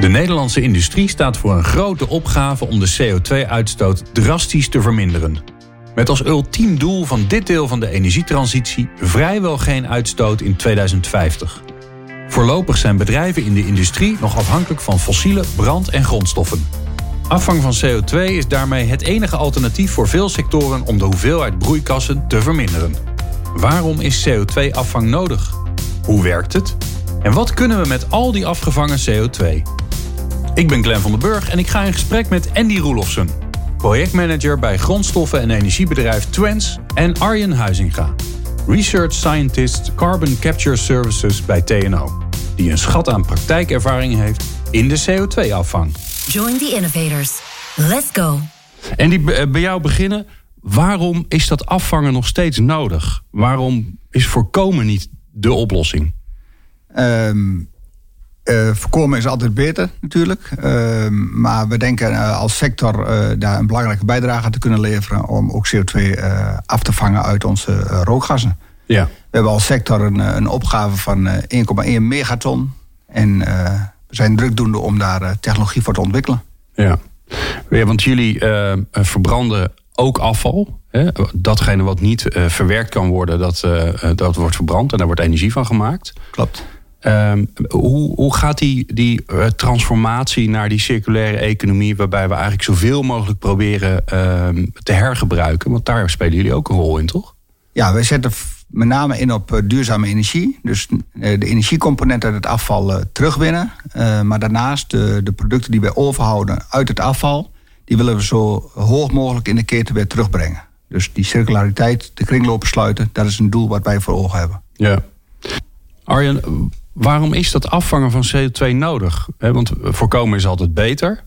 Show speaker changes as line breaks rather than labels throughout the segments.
De Nederlandse industrie staat voor een grote opgave om de CO2-uitstoot drastisch te verminderen. Met als ultiem doel van dit deel van de energietransitie vrijwel geen uitstoot in 2050. Voorlopig zijn bedrijven in de industrie nog afhankelijk van fossiele brand- en grondstoffen. Afvang van CO2 is daarmee het enige alternatief voor veel sectoren om de hoeveelheid broeikassen te verminderen. Waarom is CO2-afvang nodig? Hoe werkt het? En wat kunnen we met al die afgevangen CO2? Ik ben Glenn van den Burg en ik ga in gesprek met Andy Roelofsen, projectmanager bij grondstoffen- en energiebedrijf Twens en Arjen Huizinga, research scientist Carbon Capture Services bij TNO, die een schat aan praktijkervaring heeft in de CO2-afvang.
Join the innovators. Let's go.
En die eh, bij jou beginnen. Waarom is dat afvangen nog steeds nodig? Waarom is voorkomen niet de oplossing?
Um, uh, voorkomen is altijd beter, natuurlijk. Uh, maar we denken uh, als sector daar een belangrijke bijdrage aan te kunnen leveren om ook CO2 af te vangen uit onze rookgassen.
Ja.
We hebben als sector een, een opgave van 1,1 megaton. En we zijn drukdoende om daar technologie voor te ontwikkelen.
Ja, ja want jullie verbranden ook afval. Hè? Datgene wat niet verwerkt kan worden, dat, dat wordt verbrand en daar wordt energie van gemaakt.
Klopt.
Um, hoe, hoe gaat die, die uh, transformatie naar die circulaire economie, waarbij we eigenlijk zoveel mogelijk proberen uh, te hergebruiken? Want daar spelen jullie ook een rol in, toch?
Ja, wij zetten met name in op uh, duurzame energie. Dus de energiecomponent uit het afval terugwinnen. maar daarnaast de, de producten die wij overhouden uit het afval, die willen we zo hoog mogelijk in de keten weer terugbrengen. Dus die circulariteit, de kringlopen sluiten, dat is een doel wat wij voor ogen hebben.
Ja. Arjen, Waarom is dat afvangen van CO2 nodig? Want voorkomen is altijd beter.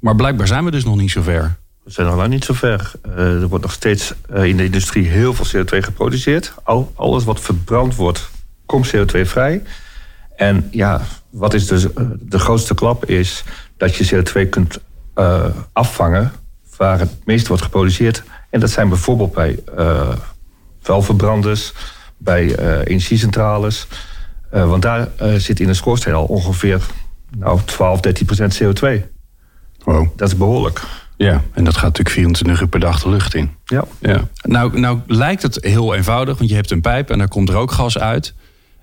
Maar blijkbaar zijn we dus nog niet zo ver.
We zijn nog lang niet zo ver. Uh, er wordt nog steeds uh, in de industrie heel veel CO2 geproduceerd. Al, alles wat verbrand wordt, komt CO2 vrij. En ja, wat is dus uh, de grootste klap is dat je CO2 kunt afvangen waar het meest wordt geproduceerd. En dat zijn bijvoorbeeld bij vuilverbranders, bij energiecentrales. Uh, want daar uh, zit in een schoorsteen al ongeveer nou, 12, 13 procent CO2.
Wow.
Dat is behoorlijk.
Ja, en dat gaat natuurlijk 24 uur per dag de lucht in.
Ja.
ja. Nou, nou lijkt het heel eenvoudig, want je hebt een pijp en daar komt rookgas uit.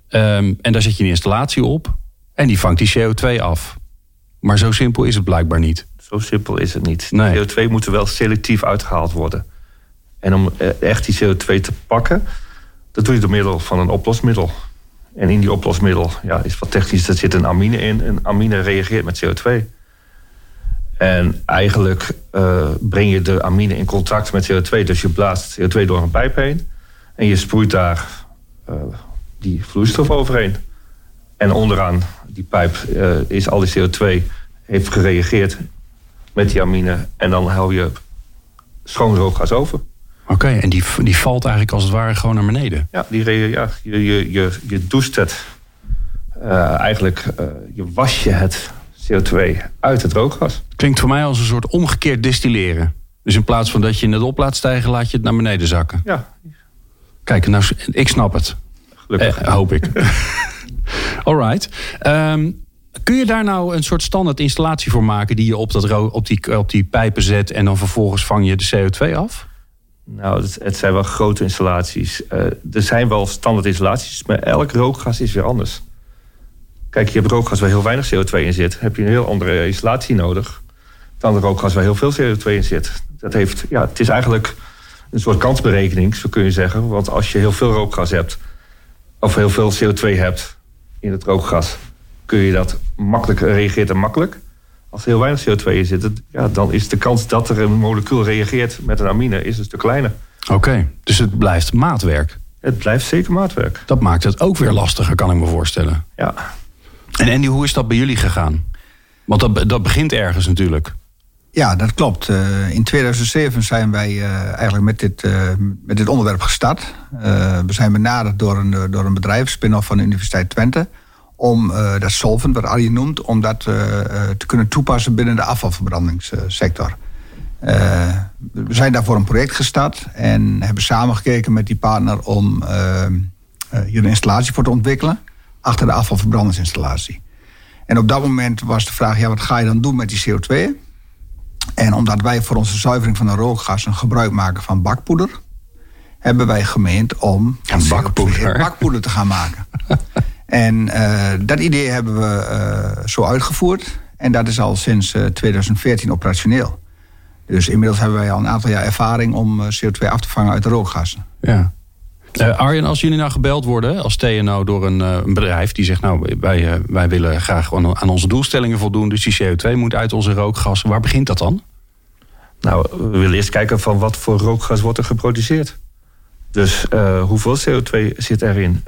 Um, en daar zet je een installatie op en die vangt die CO2 af. Maar zo simpel is het blijkbaar niet.
Zo simpel is het niet.
Nee.
CO2 moet er wel selectief uitgehaald worden. En om echt die CO2 te pakken, dat doe je door middel van een oplosmiddel. En in die oplosmiddel ja, is wat technisch, er zit een amine in. En amine reageert met CO2. En eigenlijk uh, breng je de amine in contact met CO2. Dus je blaast CO2 door een pijp heen. En je sproeit daar uh, die vloeistof overheen. En onderaan die pijp uh, is al die CO2 heeft gereageerd met die amine. En dan hou je schoon rookgas over.
Oké, okay, en die, die valt eigenlijk als het ware gewoon naar beneden?
Ja, die, ja je, je, je, je doucht het. Uh, eigenlijk, uh, je was je het CO2 uit het rookgas.
Klinkt voor mij als een soort omgekeerd distilleren. Dus in plaats van dat je het op laat stijgen, laat je het naar beneden zakken.
Ja.
Kijk, nou, ik snap het.
Gelukkig.
Eh, hoop ik. Alright. Um, kun je daar nou een soort standaard installatie voor maken... die je op, dat op, die, op die pijpen zet... en dan vervolgens vang je de CO2 af?
Nou, het, zijn wel grote installaties. Uh, er zijn wel standaard installaties, maar elk rookgas is weer anders. Kijk, je hebt rookgas waar heel weinig CO2 in zit. heb je een heel andere installatie nodig dan rookgas waar heel veel CO2 in zit. Dat heeft, ja, het is eigenlijk een soort kansberekening, zo kun je zeggen. Want als je heel veel rookgas hebt, of heel veel CO2 hebt in het rookgas, kun je dat makkelijk, reageert er makkelijk. Als er heel weinig CO2 in zit, ja, dan is de kans dat er een molecuul reageert met een amine is een stuk kleiner.
Oké, okay, dus het blijft maatwerk.
Het blijft zeker maatwerk.
Dat maakt het ook weer lastiger, kan ik me voorstellen.
Ja.
En Andy, hoe is dat bij jullie gegaan? Want dat, dat begint ergens natuurlijk.
Ja, dat klopt. Eh, in 2007 zijn wij uh, eigenlijk met dit, uh, met dit onderwerp gestart. we zijn benaderd door een, door een bedrijf, spin-off van de Universiteit Twente... om dat solvent, wat Arjen noemt, om dat te kunnen toepassen binnen de afvalverbrandingssector. we zijn daarvoor een project gestart en hebben samengekeken met die partner... om hier een installatie voor te ontwikkelen achter de afvalverbrandingsinstallatie. En op dat moment was de vraag, ja, wat ga je dan doen met die CO2? En omdat wij voor onze zuivering van de rookgassen gebruik maken van bakpoeder, hebben wij gemeend om
een bakpoeder.
bakpoeder te gaan maken. en uh, dat idee hebben we uh, zo uitgevoerd. En dat is al sinds uh, eh, 2014 operationeel. Dus inmiddels hebben wij al een aantal jaar ervaring om CO2 af te vangen uit de rookgassen.
Ja. Uh, Arjen, als jullie nou gebeld worden als TNO door een, uh, een bedrijf die zegt: Nou, wij, uh, wij willen graag aan onze doelstellingen voldoen, dus die CO2 moet uit onze rookgassen. Waar begint dat dan?
Nou, we willen eerst kijken van wat voor rookgas wordt er geproduceerd. Dus hoeveel CO2 zit erin?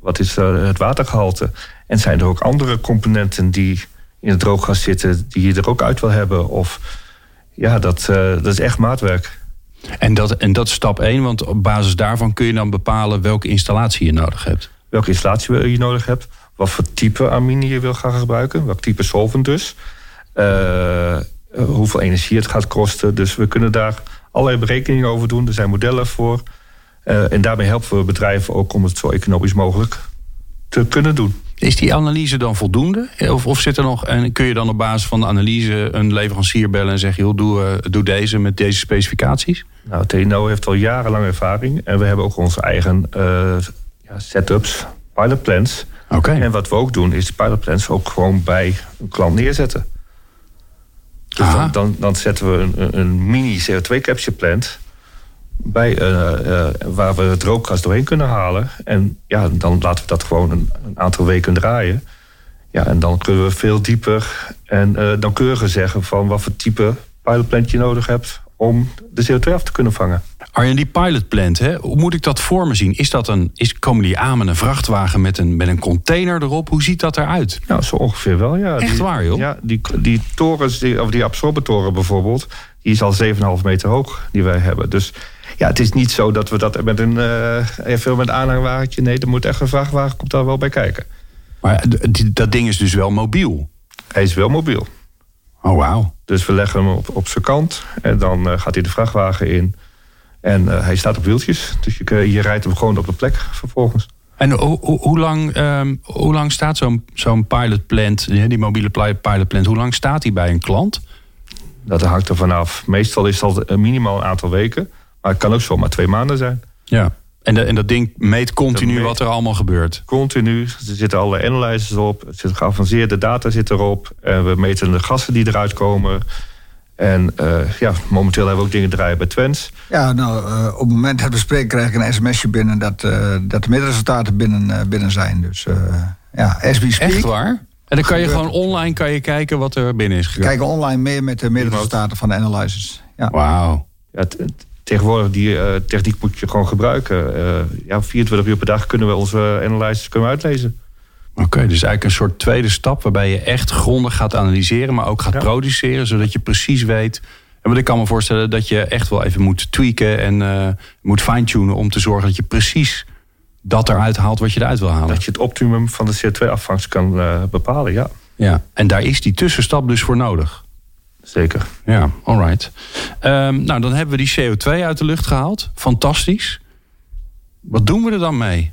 wat is het watergehalte? En zijn er ook andere componenten die in het rookgas zitten, die je er ook uit wil hebben? Of ja, dat, dat is echt maatwerk.
En dat, en dat is stap 1, want op basis daarvan kun je dan bepalen welke installatie je nodig hebt.
Welke installatie je nodig hebt, wat voor type amine je wil gaan gebruiken, welk type solvent dus. Uh, hoeveel energie het gaat kosten. Dus we kunnen daar allerlei berekeningen over doen. Er zijn modellen voor. Uh, en daarmee helpen we bedrijven ook om het zo economisch mogelijk te kunnen doen.
Is die analyse dan voldoende? Of, of zit er nog, en kun je dan op basis van de analyse een leverancier bellen en zeggen: joh, doe, uh, doe deze met deze specificaties?
Nou, TNO heeft al jarenlang ervaring en we hebben ook onze eigen uh, ja, setups, pilotplans.
Okay.
En wat we ook doen, is de pilotplans ook gewoon bij een klant neerzetten. Dus dan, dan, dan, zetten we een, een mini CO2 capture plant bij, uh, uh, waar we het rookgas doorheen kunnen halen. En ja, dan laten we dat gewoon een, een aantal weken draaien. Ja, en dan kunnen we veel dieper en uh, nauwkeuriger zeggen van wat voor type pilotplant je nodig hebt om de CO2 af te kunnen vangen.
Arjen, die pilotplant, hè, hoe moet ik dat voor me zien? Is dat een, is, komen die aan met een vrachtwagen met een, met een container erop? Hoe ziet dat eruit?
Nou, zo ongeveer wel, ja.
Echt
die,
waar, joh?
Ja, die, die torens, die, of die absorbetoren bijvoorbeeld... die is al 7,5 meter hoog die wij hebben. Dus ja, het is niet zo dat we dat met een, uh, even met een aanhangwagentje... nee, er moet echt een vrachtwagen, komt daar wel bij kijken.
Maar dat ding is dus wel mobiel?
Hij is wel mobiel.
Oh, wauw.
Dus we leggen hem op, op zijn kant en dan uh, gaat hij de vrachtwagen in. En uh, hij staat op wieltjes, dus je, je rijdt hem gewoon op de plek vervolgens.
En hoe, lang, um, hoe lang staat zo'n zo'n pilotplant, die mobiele pilotplant, hoe lang staat die bij een klant?
Dat hangt er vanaf. Meestal is dat minimaal een aantal weken. Maar het kan ook zomaar twee maanden zijn.
Ja. En, de, en dat ding meet continu wat er allemaal gebeurt?
Continu. Er zitten alle analyzers op. Er zit geavanceerde data zit erop. En we meten de gassen die eruit komen. En uh, ja, momenteel hebben we ook dingen draaien bij Twens.
Ja, nou, uh, op het moment dat we spreken krijg ik een sms'je binnen... dat, uh, dat de middelresultaten binnen, binnen zijn. Dus ja, as we speak.
Echt waar? En dan kan je gewoon online kan je kijken wat er binnen is gekomen?
We kijken online meer met de middelresultaten van de analyzers. Ja.
Wauw.
Ja, tegenwoordig die uh, techniek moet je gewoon gebruiken. Uh, ja, 24 uur per dag kunnen we onze analyses kunnen uitlezen.
Oké, okay, dus eigenlijk een soort tweede stap waarbij je echt grondig gaat analyseren, maar ook gaat ja. produceren, zodat je precies weet. En wat ik kan me voorstellen dat je echt wel even moet tweaken en uh, moet fine-tunen om te zorgen dat je precies dat eruit haalt wat je eruit wil halen.
Dat je het optimum van de CO2-afvangst kan bepalen, ja.
Ja, en daar is die tussenstap dus voor nodig.
Zeker.
Ja, alright. Um, nou, dan hebben we die CO2 uit de lucht gehaald. Fantastisch. Wat doen we er dan mee?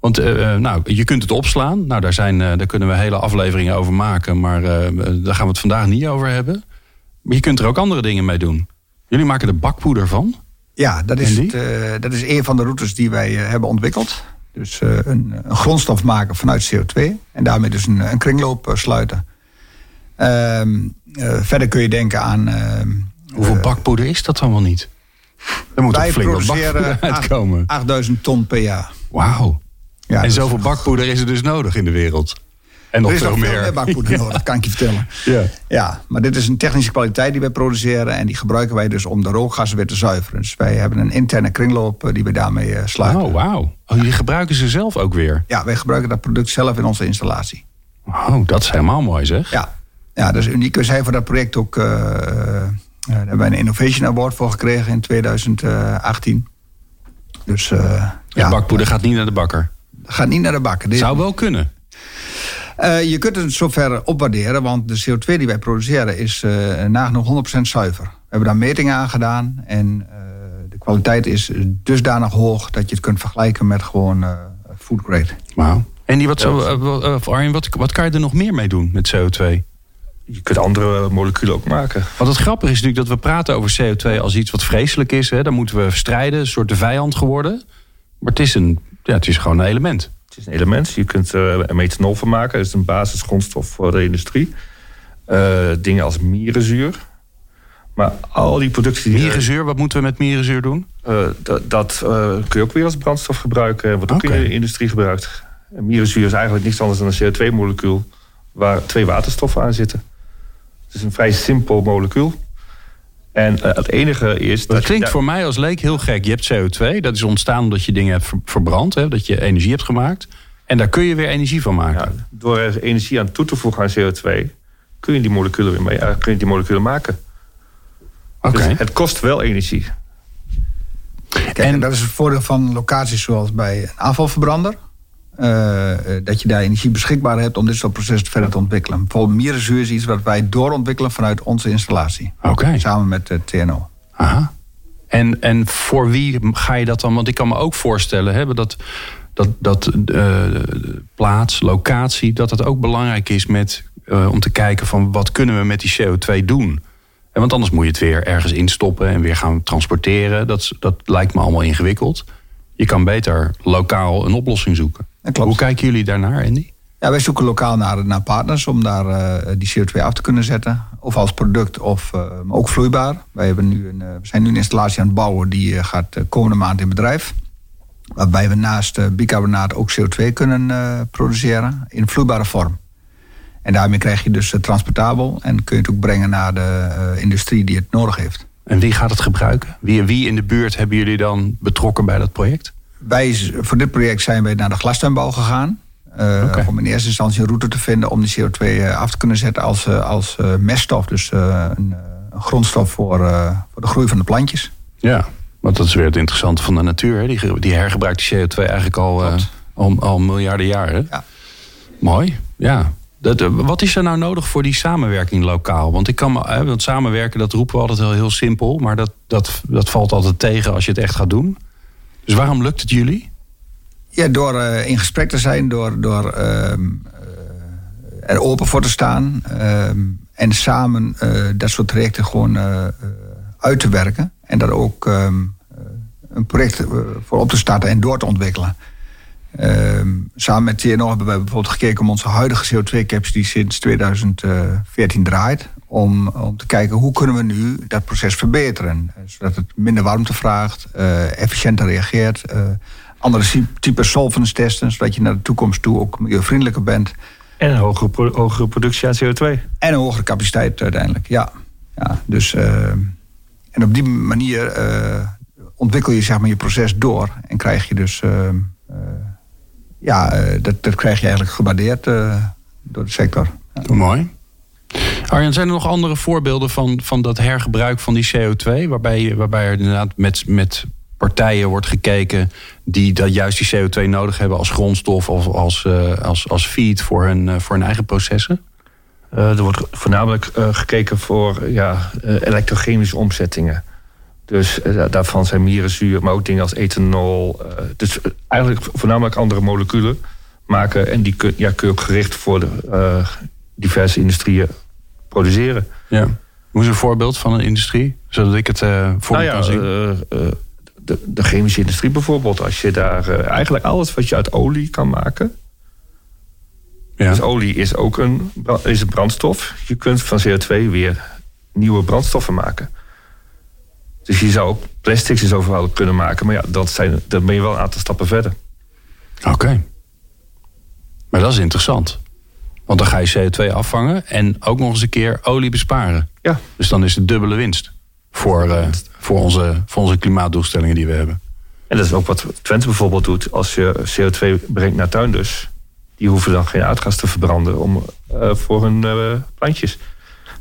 Want uh, nou, je kunt het opslaan. Nou, daar, zijn, uh, daar kunnen we hele afleveringen over maken. Maar uh, daar gaan we het vandaag niet over hebben. Maar je kunt er ook andere dingen mee doen. Jullie maken er bakpoeder van?
Ja, dat is, het, dat is een van de routes die wij hebben ontwikkeld. Dus een, een, grondstof maken vanuit CO2. En daarmee dus een, een kringloop sluiten. Ehm, uh, verder kun je denken aan... Ehm,
Hoeveel uh, bakpoeder is dat dan wel niet? Er moet
wij
flink bakpoeder uitkomen.
8000 ton per jaar.
Wauw. Ja, en zoveel bakpoeder is er dus nodig in de wereld. En nog
er is
veel
nog
meer.
bakpoeder nodig, kan ik je vertellen.
Ja.
ja, maar dit is een technische kwaliteit die wij produceren. En die gebruiken wij dus om de rookgassen weer te zuiveren. Dus wij hebben een interne kringloop die we daarmee sluiten.
Oh, wauw. Oh, jullie gebruiken ze zelf ook weer?
Ja, wij gebruiken dat product zelf in onze installatie.
Oh, dat is helemaal mooi zeg.
Ja. Ja, dat is uniek. We zijn voor dat project ook... Uh, daar hebben wij een Innovation Award voor gekregen in 2018. Dus, uh,
ja, bakpoeder gaat niet naar de bakker?
Gaat niet naar de bakker.
Zou wel kunnen.
Uh, je kunt het zover opwaarderen, want de CO2 die wij produceren is uh, nagenoeg 100% zuiver. We hebben daar metingen aan gedaan en uh, de kwaliteit is dusdanig hoog dat je het kunt vergelijken met gewoon food grade.
Wauw. En die, wat, zo, Arjen, wat, wat kan je er nog meer mee doen met CO2?
Je kunt andere moleculen ook maken.
Wat het grappige is natuurlijk dat we praten over CO2 als iets wat vreselijk is. Hè? Dan moeten we strijden, een soort de vijand geworden. Maar het is, een, ja, het is gewoon een element.
Het is een element. Je kunt er methanol van maken. Dat is een basisgrondstof voor de industrie. Uh, dingen als mierenzuur. Maar al die producten... Die
mierenzuur, wat moeten we met mierenzuur doen?
Uh, dat, uh, kun je ook weer als brandstof gebruiken. Wordt ook okay. in de industrie gebruikt. En mierenzuur is eigenlijk niets anders dan een CO2-molecuul... waar twee waterstoffen aan zitten. Het is een vrij simpel molecuul. En uh, het enige is.
Dat, dat klinkt voor mij als leek heel gek. Je hebt CO2, dat is ontstaan omdat je dingen hebt verbrand, hè, dat je energie hebt gemaakt. En daar kun je weer energie van maken.
Ja, door er energie aan toe te voegen aan CO2, kun je die moleculen weer mee, uh, kun je die moleculen maken.
Oké.
Dus het kost wel energie.
Kijk, en dat is het voordeel van locaties zoals bij een afvalverbrander. Uh, dat je daar energie beschikbaar hebt om dit soort processen verder te ontwikkelen. Bijvoorbeeld mierenzuur is iets wat wij doorontwikkelen vanuit onze installatie.
Okay.
Samen met de TNO.
Aha. En, en voor wie ga je dat dan? Want ik kan me ook voorstellen hè, dat, dat, dat uh, plaats, locatie, dat het ook belangrijk is met, uh, om te kijken van wat kunnen we met die CO2 doen. En want anders moet je het weer ergens instoppen en weer gaan transporteren. Dat, dat lijkt me allemaal ingewikkeld. Je kan beter lokaal een oplossing zoeken. Hoe kijken jullie daarnaar, Andy?
Ja, wij zoeken lokaal naar, naar partners om daar uh, die CO2 af te kunnen zetten. Of als product, of uh, ook vloeibaar. Wij hebben nu een, uh, we zijn nu een installatie aan het bouwen die gaat komende maand in bedrijf. Waarbij we naast bicarbonaat ook CO2 kunnen produceren in vloeibare vorm. En daarmee krijg je dus transportabel en kun je het ook brengen naar de industrie die het nodig heeft.
En wie gaat het gebruiken? Wie, wie in de buurt hebben jullie dan betrokken bij dat project?
Wij, voor dit project zijn wij naar de glastuinbouw gegaan. Uh, okay. Om in eerste instantie een route te vinden om die CO2 af te kunnen zetten als, als uh, meststof. Dus een, een, grondstof voor, voor de groei van de plantjes.
Ja, want dat is weer het interessante van de natuur. Hè? Die, die hergebruikt die CO2 eigenlijk al, al, al, miljarden jaren.
Ja.
Mooi, ja. Dat, wat is er nou nodig voor die samenwerking lokaal? Want ik kan me, want samenwerken, dat roepen we altijd wel heel simpel. Maar dat, dat, dat valt altijd tegen als je het echt gaat doen. Dus waarom lukt het jullie?
Ja, door uh, in gesprek te zijn, door, door uh, er open voor te staan. en samen uh, dat soort trajecten gewoon uit te werken. En daar ook um, een project voor op te starten en door te ontwikkelen. samen met TNO hebben wij bijvoorbeeld gekeken om onze huidige CO2-caps die sinds 2014 draait. Om, om te kijken hoe kunnen we nu dat proces verbeteren. Zodat het minder warmte vraagt, uh, efficiënter reageert. Uh, andere type solvents testen, zodat je naar de toekomst toe ook milieuvriendelijker bent.
En een hogere, hogere productie aan CO2.
En een hogere capaciteit uiteindelijk, ja. ja dus, uh, en op die manier ontwikkel je zeg maar, je proces door. En krijg je dus, ja, dat, dat krijg je eigenlijk gewaardeerd door de sector.
Ja. Mooi. Arjan, zijn er nog andere voorbeelden van, van dat hergebruik van die CO2? Waarbij, waarbij er inderdaad met, met partijen wordt gekeken die dat juist die CO2 nodig hebben als grondstof of als, uh, als, als feed voor hun, uh, voor hun eigen processen?
Uh, er wordt voornamelijk gekeken voor ja, elektrochemische omzettingen. Dus daarvan zijn mierenzuur, maar ook dingen als ethanol. dus eigenlijk voornamelijk andere moleculen maken. En die kun, ja, kun je ook gericht voor de diverse industrieën produceren.
Ja. Hoe is een voorbeeld van een industrie? Zodat ik het uh, voor
nou ja,
kan zien.
Uh, uh, de, de, chemische industrie bijvoorbeeld. Als je daar eigenlijk alles wat je uit olie kan maken. Ja. Dus olie is ook een, is een brandstof. Je kunt van CO2 weer nieuwe brandstoffen maken. Dus je zou ook plastics is overal kunnen maken. Maar ja, dat zijn, dan ben je wel een aantal stappen verder.
Oké. Okay. Maar dat is interessant. Want dan ga je CO2 afvangen en ook nog eens een keer olie besparen.
Ja.
Dus dan is het dubbele winst voor, uh, voor, onze, voor onze klimaatdoelstellingen die we hebben.
En dat is ook wat Twente bijvoorbeeld doet. Als je CO2 brengt naar tuinders, die hoeven dan geen uitgas te verbranden om eh, voor hun eh, plantjes.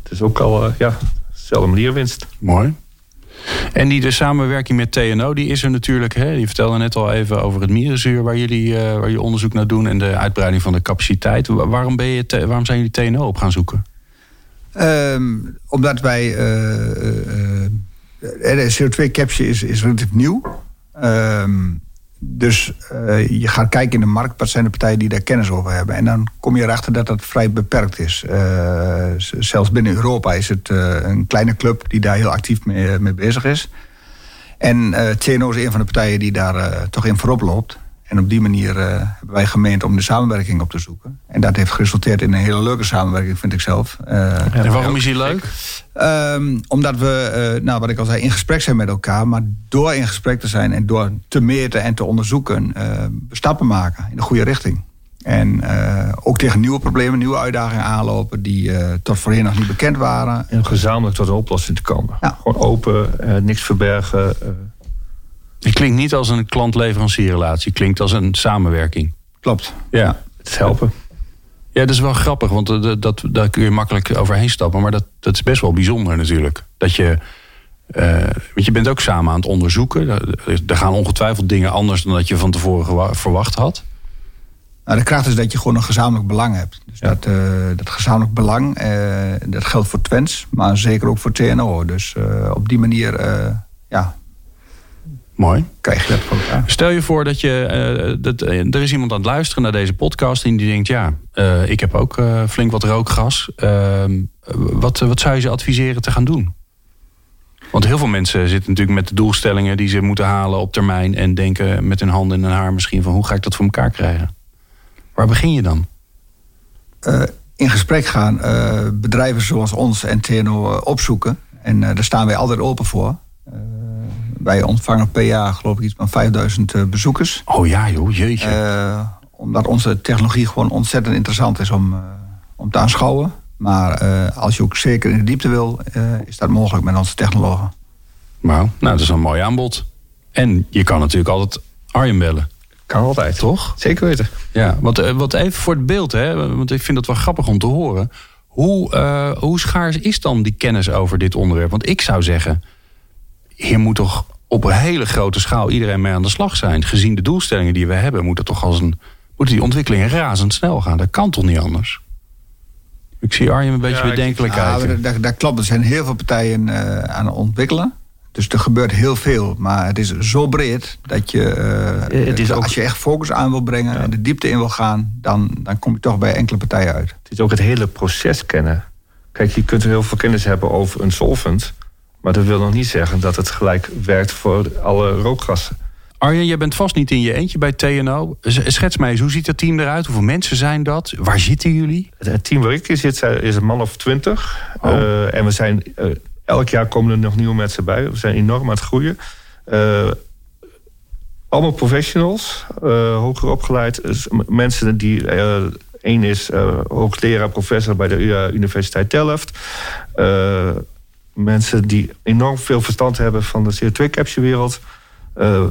Het is ook al, ja, dezelfde manier winst.
Mooi. En die de samenwerking met TNO, die is er natuurlijk. Hè? Je vertelde net al even over het mierenzuur waar jullie, waar jullie onderzoek naar doen en de uitbreiding van de capaciteit. Waarom, ben je waarom zijn jullie TNO op gaan zoeken?
Um, omdat wij. de CO2-capture is, is relatief nieuw. Um, dus uh, je gaat kijken in de markt, wat zijn de partijen die daar kennis over hebben. En dan kom je erachter dat dat vrij beperkt is. Uh, zelfs binnen Europa is het uh, een kleine club die daar heel actief mee, mee bezig is. En TNO is een van de partijen die daar toch in voorop loopt. En op die manier uh, hebben wij gemeend om de samenwerking op te zoeken. En dat heeft geresulteerd in een hele leuke samenwerking, vind ik zelf.
Uh, en waarom is die leuk?
Um, omdat we, uh, nou, wat ik al zei, in gesprek zijn met elkaar. Maar door in gesprek te zijn en door te meten en te onderzoeken... stappen maken in de goede richting. En ook tegen nieuwe problemen, nieuwe uitdagingen aanlopen... die tot voorheen nog niet bekend waren.
En gezamenlijk tot een oplossing te komen. Ja. Gewoon open, niks verbergen
het klinkt niet als een klant-leverancierrelatie. Het klinkt als een samenwerking.
Klopt.
Ja.
Het helpen.
Ja, dat is wel grappig, want dat, dat, daar kun je makkelijk overheen stappen. Maar dat, dat is best wel bijzonder natuurlijk. Dat je, uh, want je bent ook samen aan het onderzoeken. Er gaan ongetwijfeld dingen anders dan dat je van tevoren verwacht had.
Nou, de kracht is dat je gewoon een gezamenlijk belang hebt. Dus dat, uh, dat gezamenlijk belang, uh, dat geldt voor Twents, maar zeker ook voor TNO. Dus op die manier ja,
Mooi.
Krijg je dat voor elkaar.
Stel je voor dat je. Uh, dat, uh, er is iemand aan het luisteren naar deze podcast. En die denkt: ja, uh, ik heb ook flink wat rookgas. Ehm, wat, wat zou je ze adviseren te gaan doen? Want heel veel mensen zitten natuurlijk met de doelstellingen die ze moeten halen op termijn. En denken met hun handen in hun haar misschien van: hoe ga ik dat voor elkaar krijgen? Waar begin je dan?
in gesprek gaan, bedrijven zoals ons en TNO opzoeken. En daar staan wij altijd open voor wij ontvangen per jaar geloof ik iets van 5000 eh, bezoekers.
Oh ja joh, jeetje.
Uh, omdat onze technologie gewoon ontzettend interessant is om, uh, om te aanschouwen. Maar uh, als je ook zeker in de diepte wil, is dat mogelijk met onze technologen.
Wauw, nou dat is een mooi aanbod. En je kan natuurlijk altijd Arjen bellen.
Kan altijd.
Toch?
Zeker weten.
Ja, want, wat even voor het beeld, hè, want ik vind dat wel grappig om te horen. Hoe, hoe schaars is dan die kennis over dit onderwerp? Want ik zou zeggen, hier moet toch op een hele grote schaal iedereen mee aan de slag zijn. Gezien de doelstellingen die we hebben, moet het toch als een, moeten die ontwikkelingen razendsnel gaan. Dat kan toch niet anders? Ik zie Arjen een beetje ja, bedenkelijk kijken.
Ja, dat, klopt. Er zijn heel veel partijen uh, aan het ontwikkelen. Dus er gebeurt heel veel. Maar het is zo breed dat je, uh, het is ook... als je echt focus aan wil brengen... Ja. en de diepte in wil gaan, dan, dan kom je toch bij enkele partijen uit.
Het is ook het hele proces kennen. Kijk, je kunt heel veel kennis hebben over een solvent... Maar dat wil nog niet zeggen dat het gelijk werkt voor alle rookgassen.
Arjen, jij bent vast niet in je eentje bij TNO. Schets mij eens, hoe ziet het team eruit? Hoeveel mensen zijn dat? Waar zitten jullie?
Het team waar ik in zit is een man of twintig. Oh. Uh, en we zijn, uh, elk jaar komen er nog nieuwe mensen bij. We zijn enorm aan het groeien. Uh, allemaal professionals, hoger opgeleid. Dus mensen die... Eén is hoogleraar, professor bij de Universiteit Delft mensen die enorm veel verstand hebben van de CO2-capture-wereld. Uh,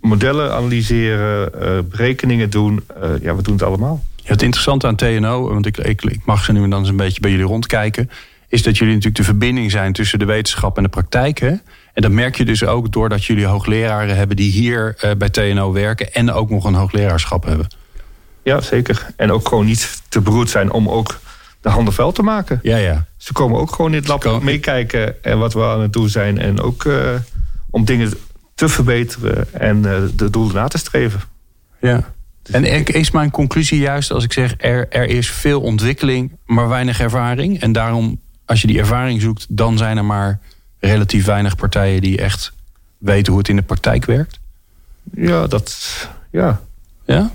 modellen analyseren, uh, berekeningen doen. Uh, ja, we doen het allemaal.
Ja, het interessante aan TNO, want ik, ik, ik, mag ze nu en dan eens een beetje bij jullie rondkijken, is dat jullie natuurlijk de verbinding zijn tussen de wetenschap en de praktijk. Hè? En dat merk je dus ook doordat jullie hoogleraren hebben die hier bij TNO werken en ook nog een hoogleraarschap hebben.
Ja, zeker. En ook gewoon niet te beroerd zijn om ook de handen vuil te maken.
Ja, ja.
Ze komen ook gewoon in het lab meekijken en wat we aan het doen zijn. En ook uh, om dingen te verbeteren en uh, de doelen na te streven.
Ja. Dus en is mijn conclusie juist als ik zeg er, er is veel ontwikkeling, maar weinig ervaring. En daarom, als je die ervaring zoekt, dan zijn er maar relatief weinig partijen die echt weten hoe het in de praktijk werkt?
Ja, dat. Ja.
Ja?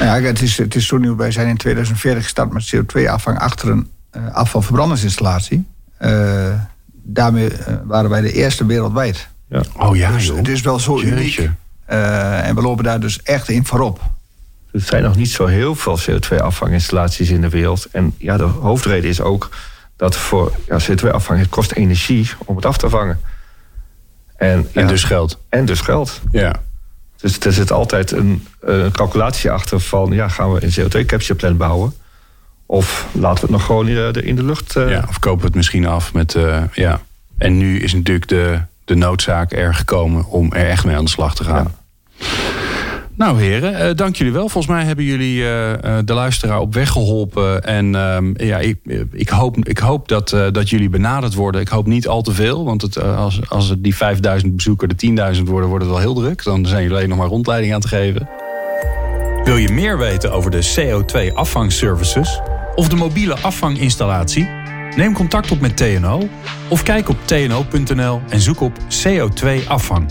Nou ja, het is, het is zo nieuw. Wij zijn in 2040 gestart met CO2-afvang achter een uh, afvalverbrandingsinstallatie. Uh, daarmee uh, waren wij de eerste wereldwijd.
Ja. Oh ja,
dus het is wel zo uniek. en we lopen daar dus echt in voorop.
Er zijn nog niet zo heel veel CO2-afvanginstallaties in de wereld. En ja, de hoofdreden is ook dat voor ja, CO2-afvang het kost energie om het af te vangen.
En, en dus geld.
En dus geld.
Ja.
Dus er zit altijd een, een calculatie achter van... ja, gaan we een CO2-capture plan bouwen... Of laten we het nog gewoon in, in de lucht... Uh...
Ja, of kopen we het misschien af met... Uh, ja. En nu is natuurlijk de, de noodzaak er gekomen om er echt mee aan de slag te gaan. Ja. Nou heren, uh, dank jullie wel. Volgens mij hebben jullie uh, de luisteraar op weg geholpen. En uh, ja, ik, ik, hoop, ik hoop dat, dat jullie benaderd worden. Ik hoop niet al te veel. Want het, als, als die 5000 bezoekers de 10.000 worden, wordt het wel heel druk. Dan zijn jullie alleen nog maar rondleiding aan te geven.
Wil je meer weten over de CO2-afvangservices of de mobiele afvanginstallatie? Neem contact op met TNO of kijk op tno.nl en zoek op CO2-afvang.